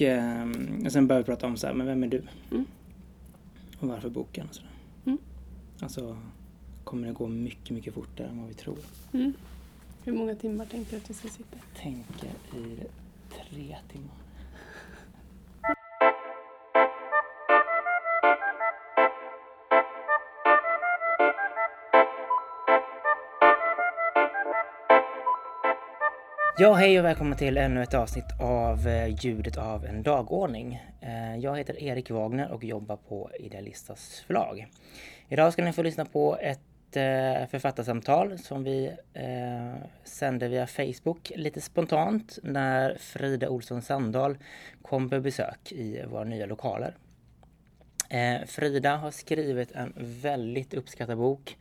Och eh, sen började vi prata om så här, men vem är du? Mm. Och varför boken och sådär. Mm. Alltså, kommer det gå mycket, mycket fortare än vad vi tror. Mm. Hur många timmar tänker du att vi ska sitta? Tänker i tre timmar. Ja, hej och välkomna till ännu ett avsnitt av eh, Ljudet av en dagordning. Eh, jag heter Erik Wagner och jobbar på Idealistas förlag. Idag ska ni få lyssna på ett eh, författarsamtal som vi eh, sände via Facebook lite spontant när Frida Olsson Sandahl kom på besök i våra nya lokaler. Eh, Frida har skrivit en väldigt uppskattad bok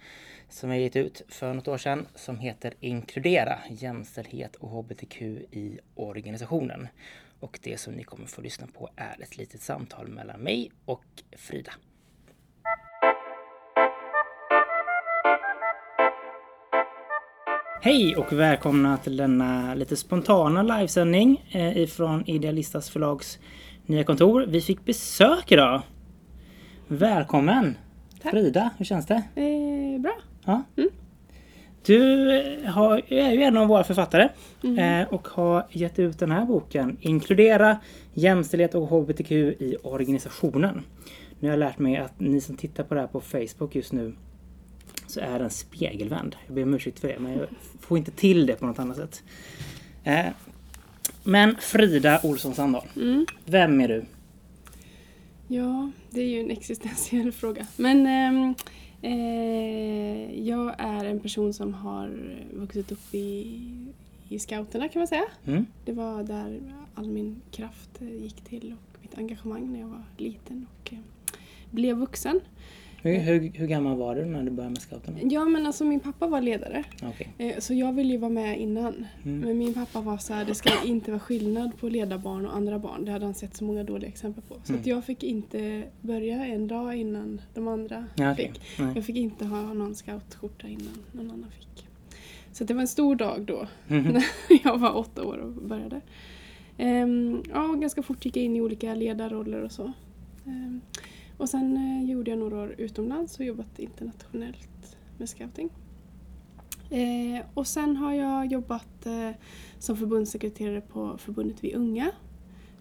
som jag gett ut för något år sedan som heter Inkludera jämställdhet och hbtq i organisationen. Och det som ni kommer få lyssna på är ett litet samtal mellan mig och Frida. Hej och välkomna till denna lite spontana livesändning eh, ifrån Idealistas förlags nya kontor. Vi fick besök idag. Välkommen! Tack. Frida, hur känns det? Eh, bra. Ja. Mm. Du eh, har, är ju en av våra författare Mm. eh, och har gett ut den här boken Inkludera jämställdhet och hbtq i organisationen. Nu har jag lärt mig att ni som tittar på det här på Facebook just nu så är den spegelvänd. Jag ber om ursäkt för det men jag får inte till det på något annat sätt. Eh, men Frida Olsson Sandahl, Mm. vem är du? Ja, det är ju en existentiell fråga. Men ehm, eh, jag är en person som har vuxit upp i, i scouterna kan man säga. Mm? Det var där all min kraft eh, gick till och mitt engagemang när jag var liten och eh, blev vuxen. Hur, hur, hur gammal var du när du började med scouterna? Ja men alltså min pappa var ledare. Okej. Eh, Så jag ville ju vara med innan. Mm. Men min pappa var så här, det ska inte vara skillnad på ledarbarn och andra barn. Det hade han sett så många dåliga exempel på. Så Mm. att jag fick inte börja en dag innan de andra Ja, okej. fick. Nej. Jag fick inte ha någon scoutskjorta innan någon annan fick. Så det var en stor dag då, Mhm. när jag var åtta år och började. Ehm, ja, och ganska fort gick jag in i olika ledarroller och så. Ehm, och sen eh, gjorde jag några år utomlands och jobbat internationellt med scouting. Eh, och sen har jag jobbat eh, som förbundssekreterare på förbundet Vi Unga.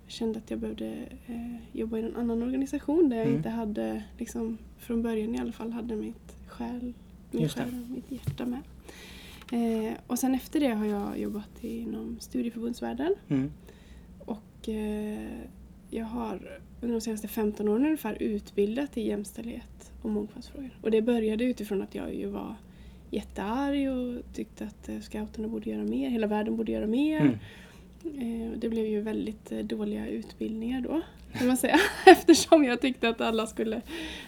Jag kände att jag behövde eh, jobba i en annan organisation där jag Mm. inte hade, liksom, från början i alla fall, hade mitt själ, min själ och mitt hjärta med. Eh, och sen efter det har jag jobbat inom studieförbundsvärlden. Mm. Och eh, jag har under de senaste 15 åren ungefär utbildat i jämställdhet och mångfaldsfrågor. Och det började utifrån att jag ju var jättearg och tyckte att eh, scouterna borde göra mer, hela världen borde göra mer. Mm. Eh, det blev ju väldigt eh, dåliga utbildningar då, kan man säga. Eftersom jag tyckte att alla skulle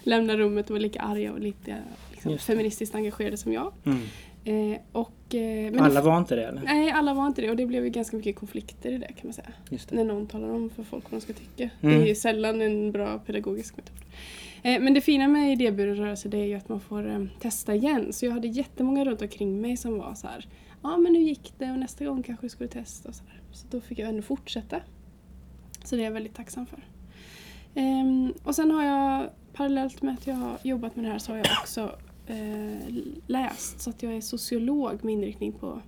lämna rummet och vara lika arga och lite liksom, feministiskt engagerade som jag. Mm. Eh, och, eh, Alla var inte det eller? Nej, alla var inte det och det blev ju ganska mycket konflikter i det kan man säga. När någon talar om för folk vad de ska tycka. Mm. Det är ju sällan en bra pedagogisk metod. Eh, men det fina med idéburen rörelse det är ju att man får eh, testa igen. Så jag hade jättemånga runt omkring mig som var så här. Ja men hur gick det och nästa gång kanske du skulle testa och så där. Så då fick jag ändå fortsätta. Så det är jag väldigt tacksam för. Ehm, och sen har jag parallellt med att jag har jobbat med det här så har jag också läst. Så att jag är sociolog med inriktning på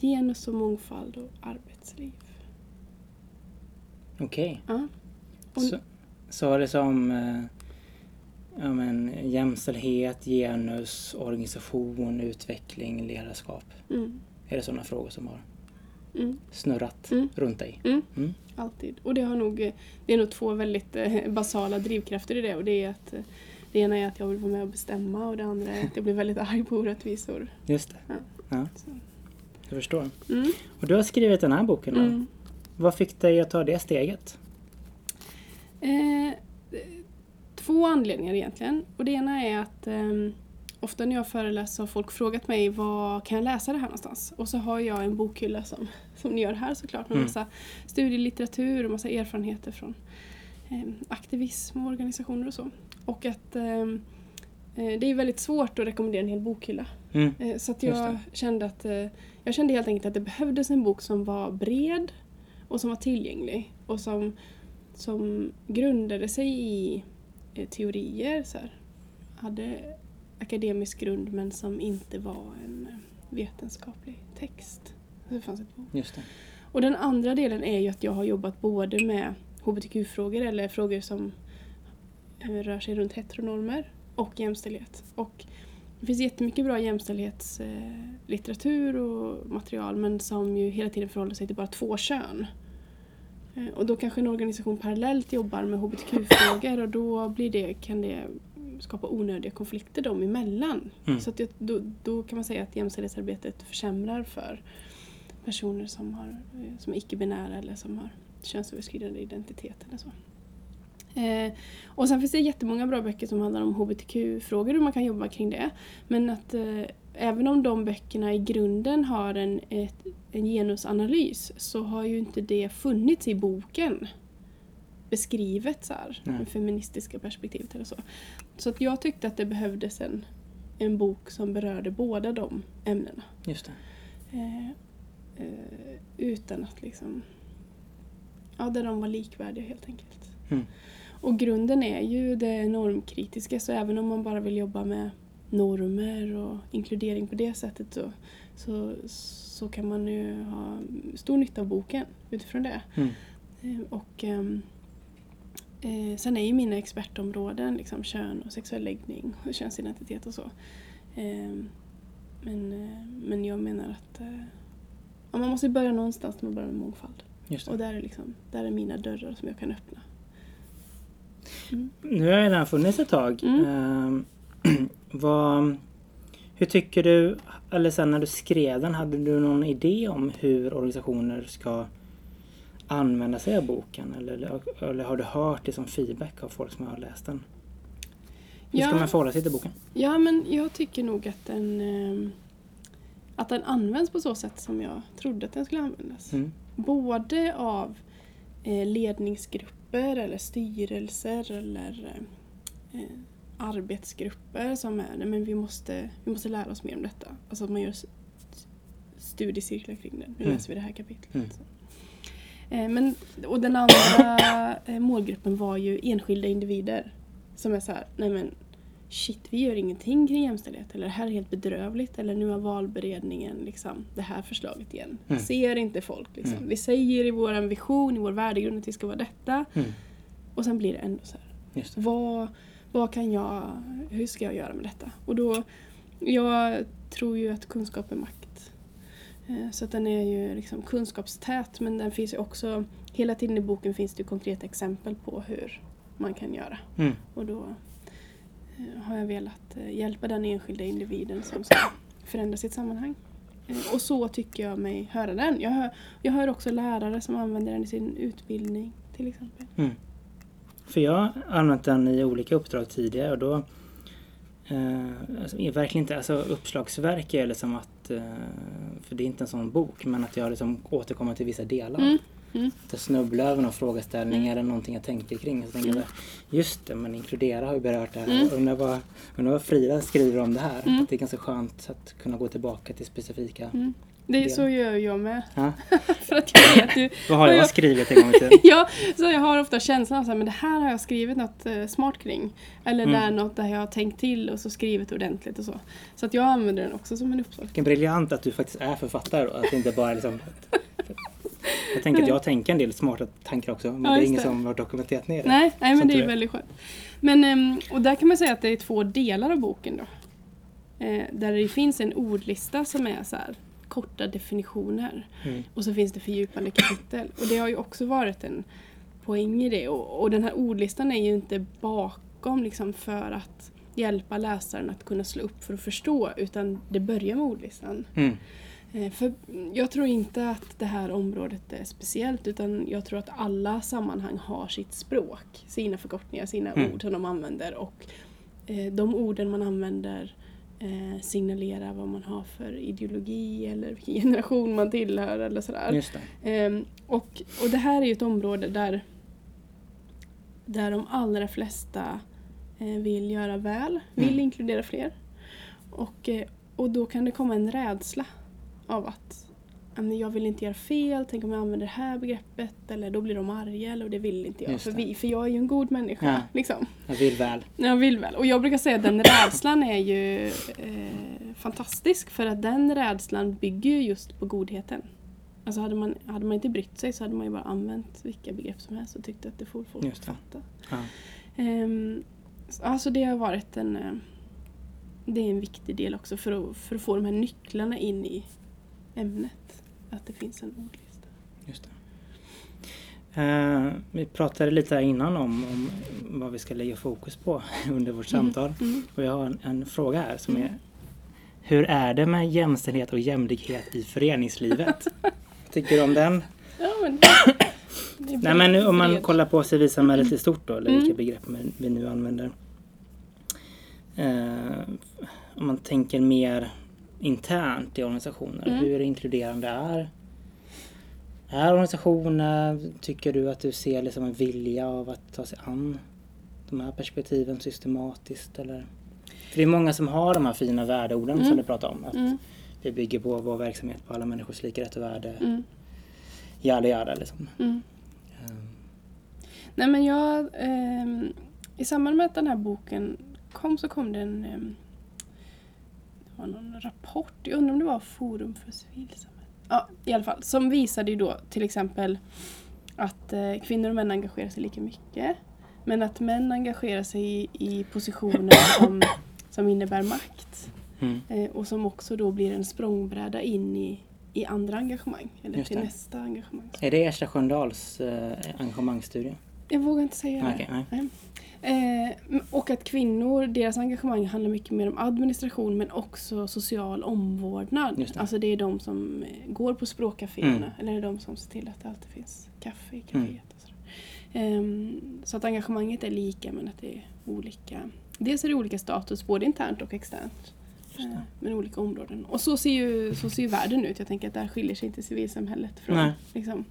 genus och mångfald och arbetsliv. Okej. Ja. Och- Så, så var det som eh, ja, men, jämställdhet, genus, organisation, utveckling, ledarskap? Mm, Är det sådana frågor som har mm, snurrat Mm. runt dig? mm. Mm. Alltid. Och det, har nog, eh, det är nog två väldigt eh, basala drivkrafter i det. Och det, är att, eh, det ena är att jag vill vara med och bestämma och det andra är att jag blir väldigt arg på orättvisor. Just det. Ja. Ja, jag förstår. Mm, Och du har skrivit den här boken då. mm. Vad fick dig att ta det steget? Eh, två anledningar egentligen. Och det ena är att ehm, ofta när jag föreläser har folk frågat mig var kan jag läsa det här någonstans? Och så har jag en bokhylla som, som ni gör här såklart med Mm. massa studielitteratur och massa erfarenheter från ehm, aktivism och organisationer och så. Och att ehm, eh, det är väldigt svårt att rekommendera en hel bokhylla. Mm. Eh, Så att jag kände att eh, jag kände helt enkelt att det behövdes en bok som var bred och som var tillgänglig och som som grundade sig i eh, teorier, så här, hade akademisk grund men som inte var en vetenskaplig text. Det fanns ett bok. Just det. Och den andra delen är ju att jag har jobbat både med hbtq-frågor eller frågor som rör sig runt heteronormer och jämställdhet. Och det finns jättemycket bra jämställdhetslitteratur och material men som ju hela tiden förhåller sig till bara två kön. Eh, Och då kanske en organisation parallellt jobbar med hbtq-frågor och då blir det, kan det skapa onödiga konflikter dem emellan. Mm. Så att det, då, då kan man säga att jämställdhetsarbetet försämrar för personer som, har, eh, som är icke-binära eller som har könsöverskridande identitet eller så. Eh, och sen finns det jättemånga bra böcker som handlar om hbtq-frågor och man kan jobba kring det. Men att eh, även om de böckerna i grunden har en, ett, en genusanalys så har ju inte det funnits i boken beskrivet så här, med feministiska perspektivet eller så. Så att jag tyckte att det behövdes en, en bok som berörde båda de ämnena. Just det. Eh, eh, utan att liksom... Ja, där de var likvärdiga helt enkelt. Mm. Och grunden är ju det normkritiska, så även om man bara vill jobba med normer och inkludering på det sättet så, så, så kan man ju ha stor nytta av boken utifrån det. Mm. Eh, Och ehm, eh, sen är ju mina expertområden liksom kön och sexuell läggning och könsidentitet och så. Ehm, men, eh, men jag menar att eh, ja, man måste börja någonstans när man börjar med mångfald. Och där är, liksom, där är mina dörrar som jag kan öppna. Mm. Nu har den funnits ett tag. Mm. Ehm, vad, hur tycker du, eller sen när du skrev den, hade du någon idé om hur organisationer ska använda sig av boken? Eller, eller har du hört det som feedback av folk som har läst den? Hur ska Ja. man förhålla sig till boken? Ja, men jag tycker nog att den, ehm, att den används på så sätt som jag trodde att den skulle användas. Mm. Både av eh, ledningsgrupper eller styrelser eller eh, arbetsgrupper som är nej, men vi måste, vi måste lära oss mer om detta. Alltså att man gör studiecirklar kring det. Nu Mm. läser vi det här kapitlet. Mm. Så. Eh, men, och den andra eh, målgruppen var ju enskilda individer. Som är så här, nej men shit vi gör ingenting kring jämställdhet. Eller det här är helt bedrövligt. Eller nu har valberedningen liksom det här förslaget igen. Mm. Ser inte folk liksom. Mm. Vi säger i vår vision, i vår värdegrund att vi ska vara detta. Mm. Och sen blir det ändå så här. Vad, vad kan jag, hur ska jag göra med detta? Och då, jag tror ju att kunskap är makt. Eh, Så att den är ju liksom kunskapstät men den finns ju också, hela tiden i boken finns det konkreta exempel på hur man kan göra. Mm. Och då har jag velat eh, hjälpa den enskilda individen som ska förändra sitt sammanhang. Eh, Och så tycker jag mig höra den. Jag hör, jag hör också lärare som använder den i sin utbildning till exempel. Mm. För jag har använt den i olika uppdrag tidigare och då eh, alltså, verkligen inte, alltså uppslagsverk är liksom att, eh, för det är inte en sån bok, men att jag liksom återkommer till vissa delar. Mm. Mm. Att jag snubblar över någon frågeställning eller någonting jag tänker kring. Så tänker jag, just det, men inkludera har ju berört det här. Mm. Undrar, vad, undrar vad Frida skriver om det här. Mm. Att det är ganska skönt att kunna gå tillbaka till specifika. Mm. Det är så gör jag med. Ja. För att jag vet ju. Vad har jag jag- skrivit en gång tiden? Ja, så jag har ofta känslan av att det här har jag skrivit något eh, smart kring. Eller Mm. där något där jag har tänkt till och så skrivit ordentligt och så. Så att jag använder den också som en uppslag. Vilken briljant att du faktiskt är författare då. Att det inte bara är liksom... Jag tänker att jag tänker en del smarta tankar också. Men Ja, det är inget det. som har dokumenterat ner det. Nej, nej men det är är. väldigt skönt. Men, ehm, och där kan man säga att det är två delar av boken då. Eh, där det finns en ordlista som är så här korta definitioner. Mm. Och så finns det fördjupande kapitel. Och det har ju också varit en poäng i det. Och, och den här ordlistan är ju inte bakom liksom för att hjälpa läsaren att kunna slå upp för att förstå. Utan det börjar med ordlistan. Mm. Eh, För jag tror inte att det här området är speciellt utan jag tror att alla sammanhang har sitt språk, sina förkortningar, sina Mm. ord som de använder och eh, de orden man använder eh, signalerar vad man har för ideologi eller vilken generation man tillhör eller sådär. Ehm, och, och det här är ju ett område där, där de allra flesta vill göra väl, vill Mm. inkludera fler. Och, och då kan det komma en rädsla av att "Ja, men jag vill inte göra fel, tänk om jag använder det här begreppet eller då blir de arga eller och det vill inte jag. För, vi, för jag är ju en god människa. Ja. Liksom. Jag vill väl. Jag vill väl. Och jag brukar säga att den rädslan är ju eh, fantastisk för att den rädslan bygger ju just på godheten. Alltså hade man, hade man inte brytt sig så hade man ju bara använt vilka begrepp som helst och tyckt att det får folk Just det. fatta. Ja. Så- alltså det har varit en, eh, det är en viktig del också för att, för att få de här nycklarna in i ämnet. Att det finns en ordlista. Just det. Eh, vi pratade lite här innan om, om vad vi ska lägga fokus på under vårt samtal. Mm. Och jag har en, en fråga här som är Hur är det med jämställdhet och jämlikhet i föreningslivet? Tycker du om den? Ja, men, det Nej men nu, om man kollar på civilsamhället i stort då, eller Mm. vilka begrepp vi- vi nu använder. Eh, om man tänker mer internt i organisationer, Mm. hur inkluderande är är organisationer, tycker du att du ser liksom en vilja av att ta sig an de här perspektiven systematiskt eller? För det är många som har de här fina värdeorden som Mm. du pratar om. Att Mm, Vi bygger på vår verksamhet på alla människors lika rätt och värde. mm, Jada jada liksom. mm. Ehm, Nej men jag, ehm, i samband med att den här boken kom så kom det en ehm, var någon rapport, jag undrar om det var Forum för civilsamhället. Ja, i alla fall. Som visade ju då till exempel att eh, kvinnor och män engagerar sig lika mycket. Men att män engagerar sig i, i positioner som, som innebär makt. Mm. Eh, och som också då blir en språngbräda in i, i andra engagemang. Eller Just till det. nästa engagemang. Är det Ersta Sköndals eh, engagemangsstudie? Jag vågar inte säga det. Okej, nej. Eh, och att kvinnor, deras engagemang handlar mycket mer om administration men också social omvårdnad. Det. Alltså det är de som eh, går på språkcaféerna Mm. eller det är de som ser till att det alltid finns kaffe i Mm. kaféet. Och sådär. Ehm, så att engagemanget är lika men att det är olika. Dels är det olika status både internt och externt. Det. Eh, Men olika områden. Och så ser, ju, så ser ju världen ut. Jag tänker att där skiljer sig inte civilsamhället från Nej. liksom,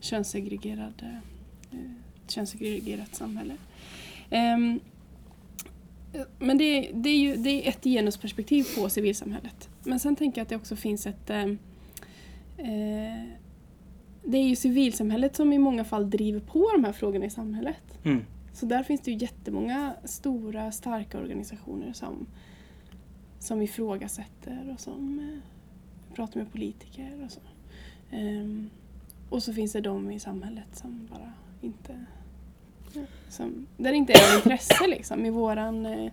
könssegregerad, eh, ett könssegregerat samhälle. Ehm, men det, det, är ju, det är ett genusperspektiv på civilsamhället. Men sen tänker jag att det också finns ett... ehm, eh, det är ju civilsamhället som i många fall driver på de här frågorna i samhället. Mm. Så där finns det ju jättemånga stora, starka organisationer som, som ifrågasätter och som eh, pratar med politiker och så. Ehm, och så finns det de i samhället som bara inte... Som, där det inte är något intresse liksom. I våran, eh,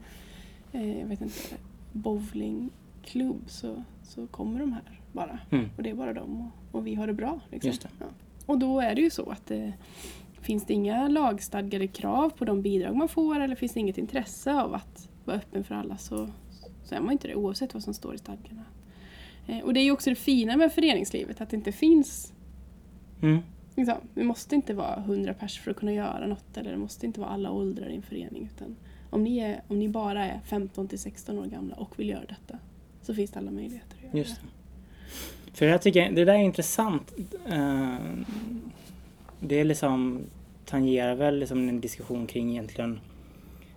eh, jag vet inte, bowlingklubb så, så kommer de här bara. Mm. Och det är bara de och, och vi har det bra. Liksom. Det. Ja. Och då är det ju så att det finns det inga lagstadgade krav på de bidrag man får eller finns det inget intresse av att vara öppen för alla så, så är man inte det oavsett vad som står i stadgarna. Eh, och det är ju också det fina med föreningslivet att det inte finns Mm. Liksom, Vi måste inte vara 100 pers för att kunna göra något eller det måste inte vara alla åldrar i en förening utan om ni, är, om ni bara är 15 till 16 år gamla och vill göra detta så finns det alla möjligheter att göra Just det. För jag tycker det där är intressant. Eh, Det är liksom tangerar väl liksom en diskussion kring egentligen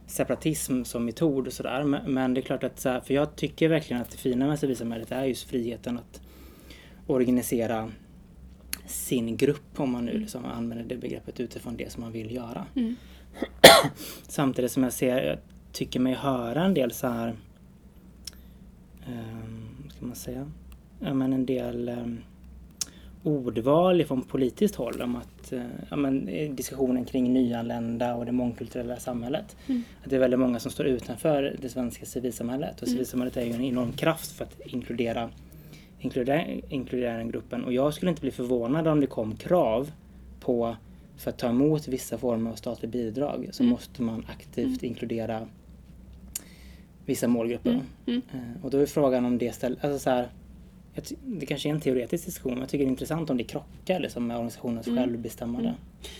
separatism som metod och sådär. Men, men det är klart att så här, för jag tycker verkligen att det fina med civilsamhället är just friheten att organisera sin grupp om man nu liksom använder det begreppet utifrån det som man vill göra. Mm. Samtidigt som jag ser, jag tycker mig höra en del så här, um, ska man säga, ja, men en del um, ordval från politiskt håll om att eh, ja, men, diskussionen kring nyanlända och det mångkulturella samhället. Mm. Att det är väldigt många som står utanför det svenska civilsamhället och Mm. civilsamhället är ju en enorm kraft för att inkludera, inkludera, inkludera den gruppen. Och jag skulle inte bli förvånad om det kom krav på för att ta emot vissa former av statligt bidrag så Mm. måste man aktivt inkludera vissa målgrupper. Mm. Mm. Eh, Och då är frågan om det ställer, alltså så här, det kanske är en teoretisk diskussion men jag tycker det är intressant om det krockar liksom med organisationens Mm. självbestämmande.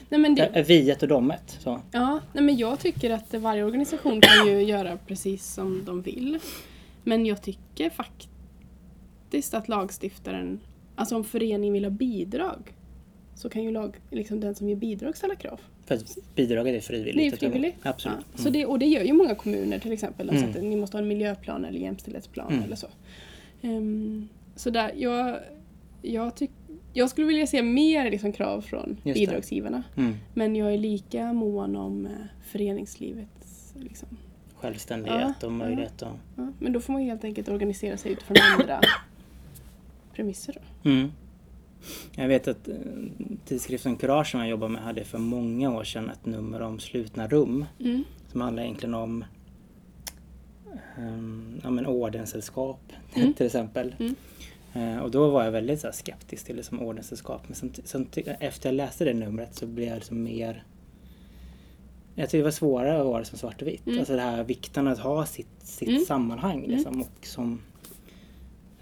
Nej, men det, viet och domet. Så. Ja, nej men jag tycker att varje organisation kan ju göra precis som de vill. Men jag tycker faktiskt att lagstiftaren, alltså om föreningen vill ha bidrag, så kan ju lag, liksom den som ger bidrag ställa krav. För att bidraget är frivilligt. Det är att frivilligt. Absolut. Ja, så det, och det gör ju många kommuner till exempel. De Mm. sätter, ni måste ha en miljöplan eller jämställdhetsplan Mm. eller så. Ehm, så där, jag, jag, tyck, jag skulle vilja se mer liksom, krav från Just bidragsgivarna. Mm. Men jag är lika mån om eh, föreningslivets liksom, Självständighet Ja, och möjlighet att... ja, Men då får man helt enkelt organisera sig utifrån andra premisser. Då. Mm. Jag vet att eh, tidskriften Courage som jag jobbar med hade för många år sedan ett nummer om slutna rum. Mm. Som handlar egentligen om um, ja, men ordenssällskap Mm. till exempel. Mm. Eh, och då var jag väldigt så här, skeptisk till det som ordenssällskap. Men sen, sen, efter jag läste det numret så blev jag liksom mer... Jag tyckte det var svårare att vara som svart och vitt. Mm. Alltså det här vikten att ha sitt, sitt Mm. sammanhang liksom, och som...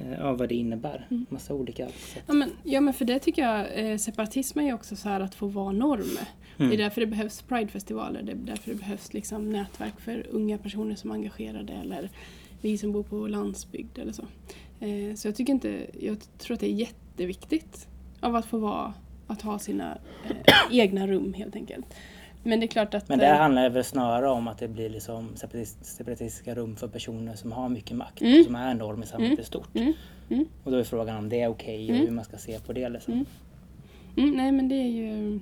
eh, Ja, vad det innebär. Mm. Massa olika sätt. Ja, men, ja men för det tycker jag, eh, separatism är ju också så här att få vara norm. Mm. Det är därför det behövs pridefestivaler, det är därför det behövs liksom nätverk för unga personer som är engagerade eller vi som bor på landsbygd eller så. Eh, så jag tycker inte, jag tror att det är jätteviktigt av att få vara, att ha sina eh, egna rum helt enkelt. Men det är klart att... Men det eh, handlar väl snarare om att det blir liksom separatist- separatistiska rum för personer som har mycket makt. Mm. Som är en norm i samhället Mm. i stort. Mm. Mm. Och då är frågan om det är okej och Mm. hur man ska se på det. Liksom. Mm. Nej men det är ju...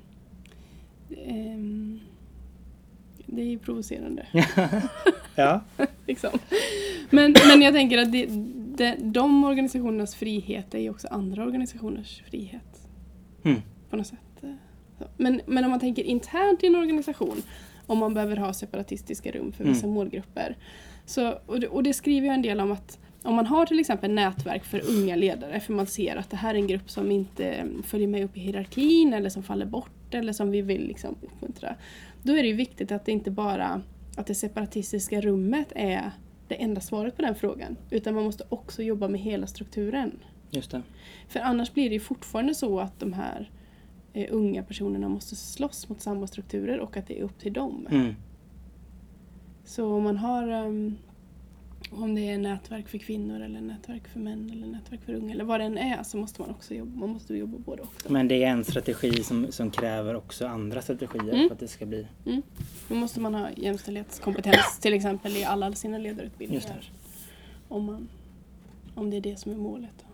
ehm, det är ju provocerande. ja. liksom. men, men jag tänker att det, det, de organisationernas frihet är ju också andra organisationers frihet. På något sätt. Men, men om man tänker internt i en organisation, om man behöver ha separatistiska rum för vissa Mm. målgrupper. Så, och, det, och det skriver jag en del om att om man har till exempel nätverk för unga ledare, för man ser att det här är en grupp som inte mm, följer med upp i hierarkin eller som faller bort eller som vi vill liksom uppmuntra. Då är det ju viktigt att det inte bara att det separatistiska rummet är det enda svaret på den frågan. Utan man måste också jobba med hela strukturen. Just det. För annars blir det ju fortfarande så att de här eh, unga personerna måste slåss mot samma strukturer och att det är upp till dem. Mm. Så om man har ehm, om det är nätverk för kvinnor eller nätverk för män eller nätverk för unga eller vad det än är så måste man också jobba, man måste jobba både och. Men det är en strategi som, som kräver också andra strategier Mm. för att det ska bli... Då måste man ha jämställdhetskompetens till exempel i alla sina ledarutbildningar. Om, man, om det är det som är målet.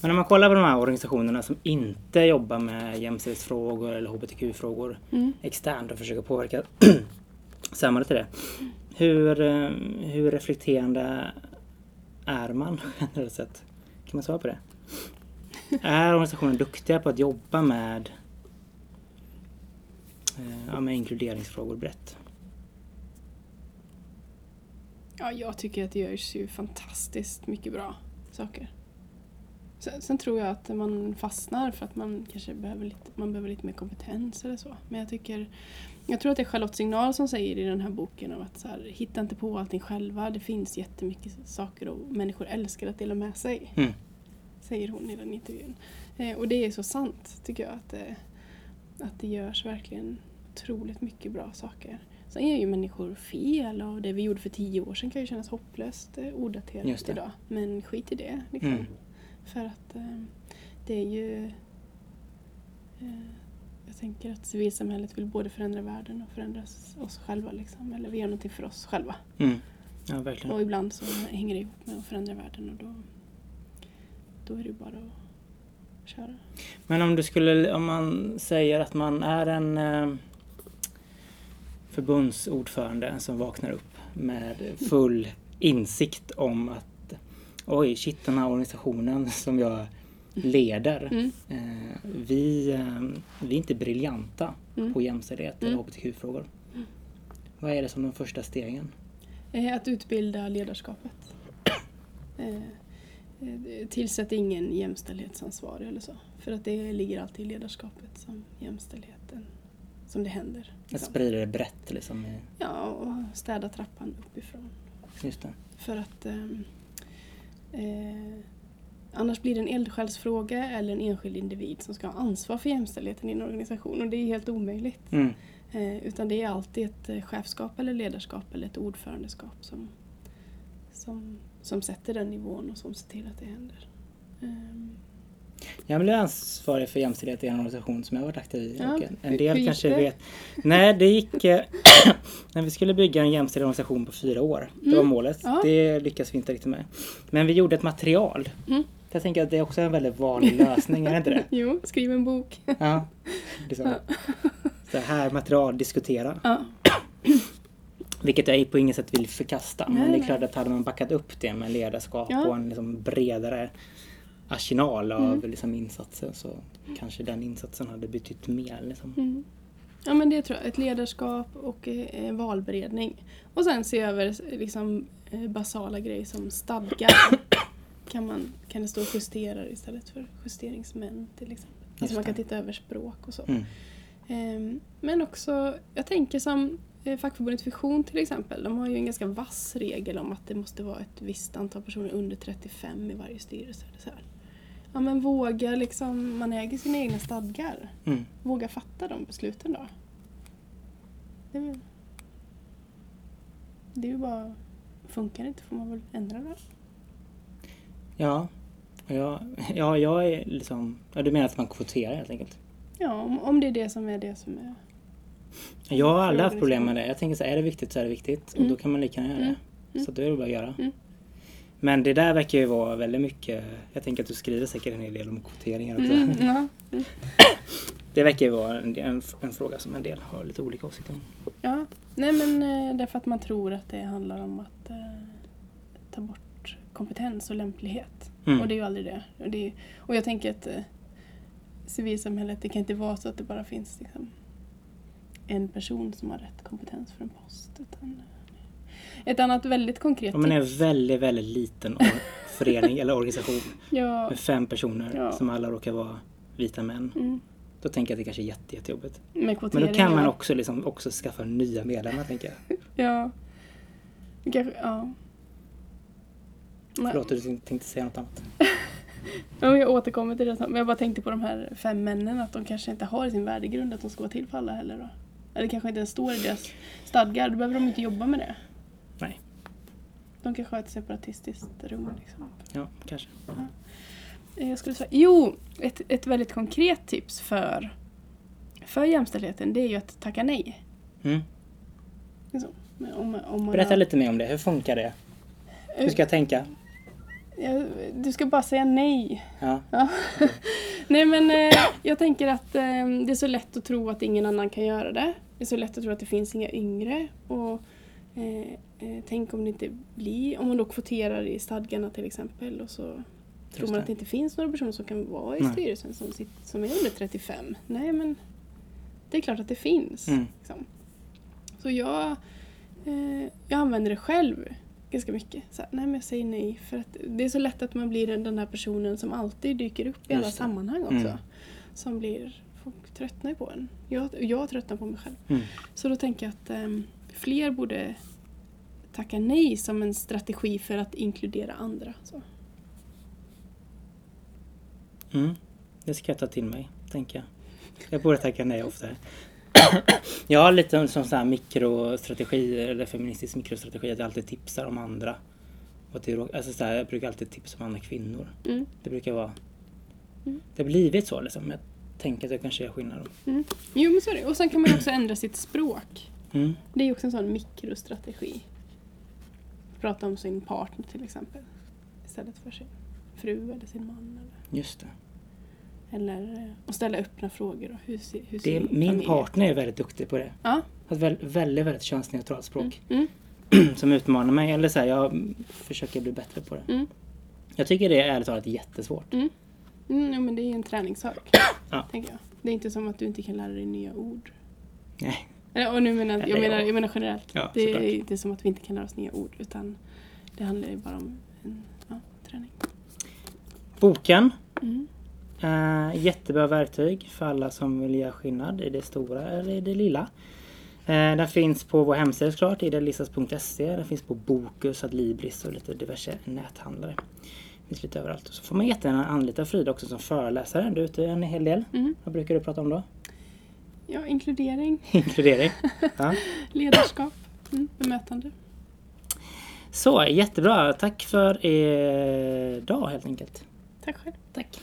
Men om man kollar på de här organisationerna som inte jobbar med jämställdhetsfrågor eller hbtq-frågor Mm. externt och försöker påverka samhället till det. Hur, eh, hur reflekterande är man generellt sett? Kan man svara på det? Är organisationen duktiga på att jobba med, eh, ja, med inkluderingsfrågor brett? Ja, jag tycker att det görs ju fantastiskt mycket bra saker. Sen, sen tror jag att man fastnar för att man kanske behöver lite, man behöver lite mer kompetens eller så. Men jag tycker jag tror att det är Charlotte Signal som säger i den här boken om att så här, hitta inte på allting själva. Det finns jättemycket saker och människor älskar att dela med sig. Mm. Säger hon i den intervjun. Eh, och det är så sant tycker jag. Att det, att det görs verkligen otroligt mycket bra saker. Sen gör ju människor fel och det vi gjorde för tio år sedan kan ju kännas hopplöst eh, odaterat idag. Men skit i det. Liksom. Mm. För att eh, det är ju... Eh, jag tänker att civilsamhället vill både förändra världen och förändra oss- själva. Liksom. Eller vi gör någonting för oss själva. Mm. Ja, verkligen. Och ibland så hänger det ihop med att förändra världen och då, då är det bara att köra. Men om du skulle, om man säger att man är en eh, förbundsordförande som vaknar upp med full insikt om att oj, shit, den här organisationen som jag leder, Mm. eh, vi, eh, vi är inte briljanta Mm. på jämställdhet eller Mm. hbtq-frågor. Vad är det som de första stegen? Eh, Att utbilda ledarskapet. Eh, eh, Tillsätt ingen jämställdhetsansvarig eller så. För att det ligger alltid i ledarskapet som jämställdheten, som det händer. Att liksom. sprida det brett liksom. Ja, och städa trappan uppifrån. Just det. För att ehm, eh, annars blir det en eldsjälsfråga eller en enskild individ som ska ha ansvar för jämställdheten i en organisation och det är helt omöjligt. Mm. Eh, utan det är alltid ett eh, chefskap eller ledarskap eller ett ordförandeskap som, som, som sätter den nivån och som ser till att det händer. Ehm, Jag blev ansvarig för jämställdhet i en organisation som jag varit aktiv i. Ja, en- del kanske det? vet. Nej, det gick... eh, när vi skulle bygga en jämställd organisation på fyra år. Det var Mm. målet. Ja. Det lyckas vi inte riktigt med. Men vi gjorde ett material. Mm. Jag tänker att det är också en väldigt vanlig lösning, är det inte det? Jo, skriv en bok. Ja. Liksom. Så här material, diskutera. Ja. Vilket jag på inget sätt vill förkasta. men Nej, det är klart att hade man backat upp det med ledarskap Ja. och en liksom bredare arsenal av Mm. liksom insatser så kanske den insatsen hade betytt mer. Liksom. Mm. Ja men det tror jag. Ett ledarskap och eh, valberedning. Och sen se över liksom, eh, basala grejer som stadgar. kan, man, kan det stå justerar istället för justeringsmän till exempel. Just Alltså man kan titta över språk och så. Mm. Ehm, Men också, jag tänker som eh, fackförbundet Vision till exempel. De har ju en ganska vass regel om att det måste vara ett visst antal personer under 35 i varje styrelse. Eller så här. Ja men våga liksom, man äger sina egna stadgar. Mm. Våga fatta de besluten då. Det är, väl- det är ju bara, funkar det inte får man väl ändra det. Ja. Ja, ja, jag är liksom... Ja, du menar att man kvoterar helt enkelt? Ja, om, om det är det som är det som är... Jag har aldrig haft problem med det. Jag tänker så här, är det viktigt så är det viktigt. Och Mm. då kan man lika gärna göra Mm. det. Så då är det bara att göra. Mm. Men det där verkar ju vara väldigt mycket... Jag tänker att du skriver säkert en hel del om kvoteringar också. Mm, ja. Det verkar ju vara en, en, en fråga som en del har lite olika åsikter om. ja. Nej men eh, därför att man tror att det handlar om att eh, ta bort kompetens och lämplighet. Mm. Och det är ju aldrig det. Och, det är, och jag tänker att eh, civilsamhället, det kan inte vara så att det bara finns liksom, en person som har rätt kompetens för en post. Utan, ett annat väldigt konkret Om man är en tips. väldigt, väldigt liten förening eller organisation Ja, med fem personer Ja. som alla råkar vara vita män. mm, Då tänker jag att det kanske är jätte, jättejobbigt. Men då kan man också, liksom, också skaffa nya medlemmar tänker jag. Ja. Kanske, ja. Förlåt, du tänkte säga något annat. Ja, jag återkommer till det sen. Men jag bara tänkte på de här fem männen, att de kanske inte har i sin värdegrund att de ska vara till för alla heller då. Eller kanske inte ens står i deras stadgar, då behöver de inte jobba med det. De kanske har ett separatistiskt rum liksom. Ja, kanske. Eh, Jag skulle säga, jo, ett, ett väldigt konkret tips för, för jämställdheten det är ju att tacka nej. Mm. Men om, om Berätta har- lite mer om det. Hur funkar det? Hur ska jag tänka? Ja, Du ska bara säga nej. Ja. Ja. Nej men eh, jag tänker att eh, det är så lätt att tro att ingen annan kan göra det. Det är så lätt att tro att det finns inga yngre. Och eh, eh, Tänk om det inte blir, om man då kvoterar i stadgarna till exempel och så tror man det. att det inte finns några personer som kan vara i Nej. styrelsen som, sitter, som är under 35. Nej men det är klart att det finns. Mm. Liksom. Så jag, eh, jag använder det själv ganska mycket. Så här, nej men jag säger nej. För att det är så lätt att man blir den, där personen som alltid dyker upp i alla Just sammanhang också. Mm. Som blir, folk tröttnar på en. Jag, jag tröttnar på mig själv. Mm. Så då tänker jag att ehm, fler borde tacka nej som en strategi för att inkludera andra. Så. Mm. Det ska jag ta till mig, tänker jag. Jag borde tacka nej oftare. Jag har lite som sån här mikrostrategi, eller feministisk mikrostrategi, att jag alltid tipsar om andra. Och rå- alltså så här, jag brukar alltid tipsa om andra kvinnor. Mm. Det brukar vara... Mm. Det har blivit så liksom. Jag tänker att jag kanske gör skillnad. Mm. Jo men så är det. Och sen kan man också ändra sitt språk. Mm. Det är ju också en sån mikrostrategi. Prata om sin partner till exempel. Istället för sin fru eller sin man. Eller, Just det. eller eh, och ställa öppna frågor. Och hur, ser- hur det ser min familj partner är väldigt duktig på det. Ja. Har ett väldigt, väldigt, väldigt könsneutralt språk. Mm. Som utmanar mig. Eller så här, jag försöker bli bättre på det. Mm. Jag tycker det är ärligt talat jättesvårt. Mm, jo, men det är en träningssak. Ja. Tänker jag. Det är inte som att du inte kan lära dig nya ord. Nej. Och nu menar, jag, menar, ja. jag menar generellt. Ja, det är inte som att vi inte kan lära oss nya ord. Utan det handlar ju bara om en ja, träning. Boken. Mm. Eh, jättebra verktyg för alla som vill göra skillnad i det stora eller i det lilla. Eh, den finns på vår hemsida såklart, idealistas.se. Den finns på Bokus, Adlibris och lite diverse näthandlare. Finns lite överallt. Så får man jättegärna anlita Frida också som föreläsare. Du är ute en hel del. Mm. Vad brukar du prata om då? Ja, inkludering, Inkludering. Ja. ledarskap, mm, bemötande. Så, jättebra. Tack för idag helt enkelt. Tack själv. Tack.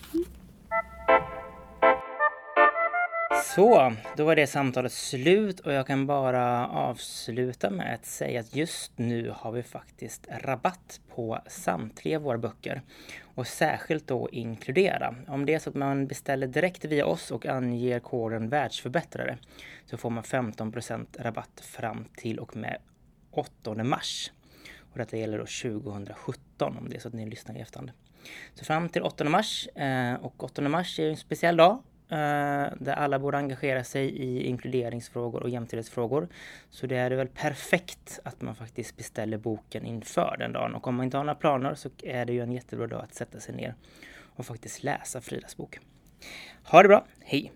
Så, då var det samtalet slut och jag kan bara avsluta med att säga att just nu har vi faktiskt rabatt på samtliga våra böcker. Och särskilt då inkludera. Om det är så att man beställer direkt via oss och anger koden världsförbättrare så får man 15% rabatt fram till och med 8 mars. Och detta gäller då 2017 om det är så att ni lyssnar i efterhand. Så fram till 8 mars. Eh, och 8 mars är en speciell dag Eh, där alla borde engagera sig i inkluderingsfrågor och jämställdhetsfrågor. Så det är väl perfekt att man faktiskt beställer boken inför den dagen. Och om man inte har några planer så är det ju en jättebra dag att sätta sig ner och faktiskt läsa Fridas bok. Ha det bra, hej!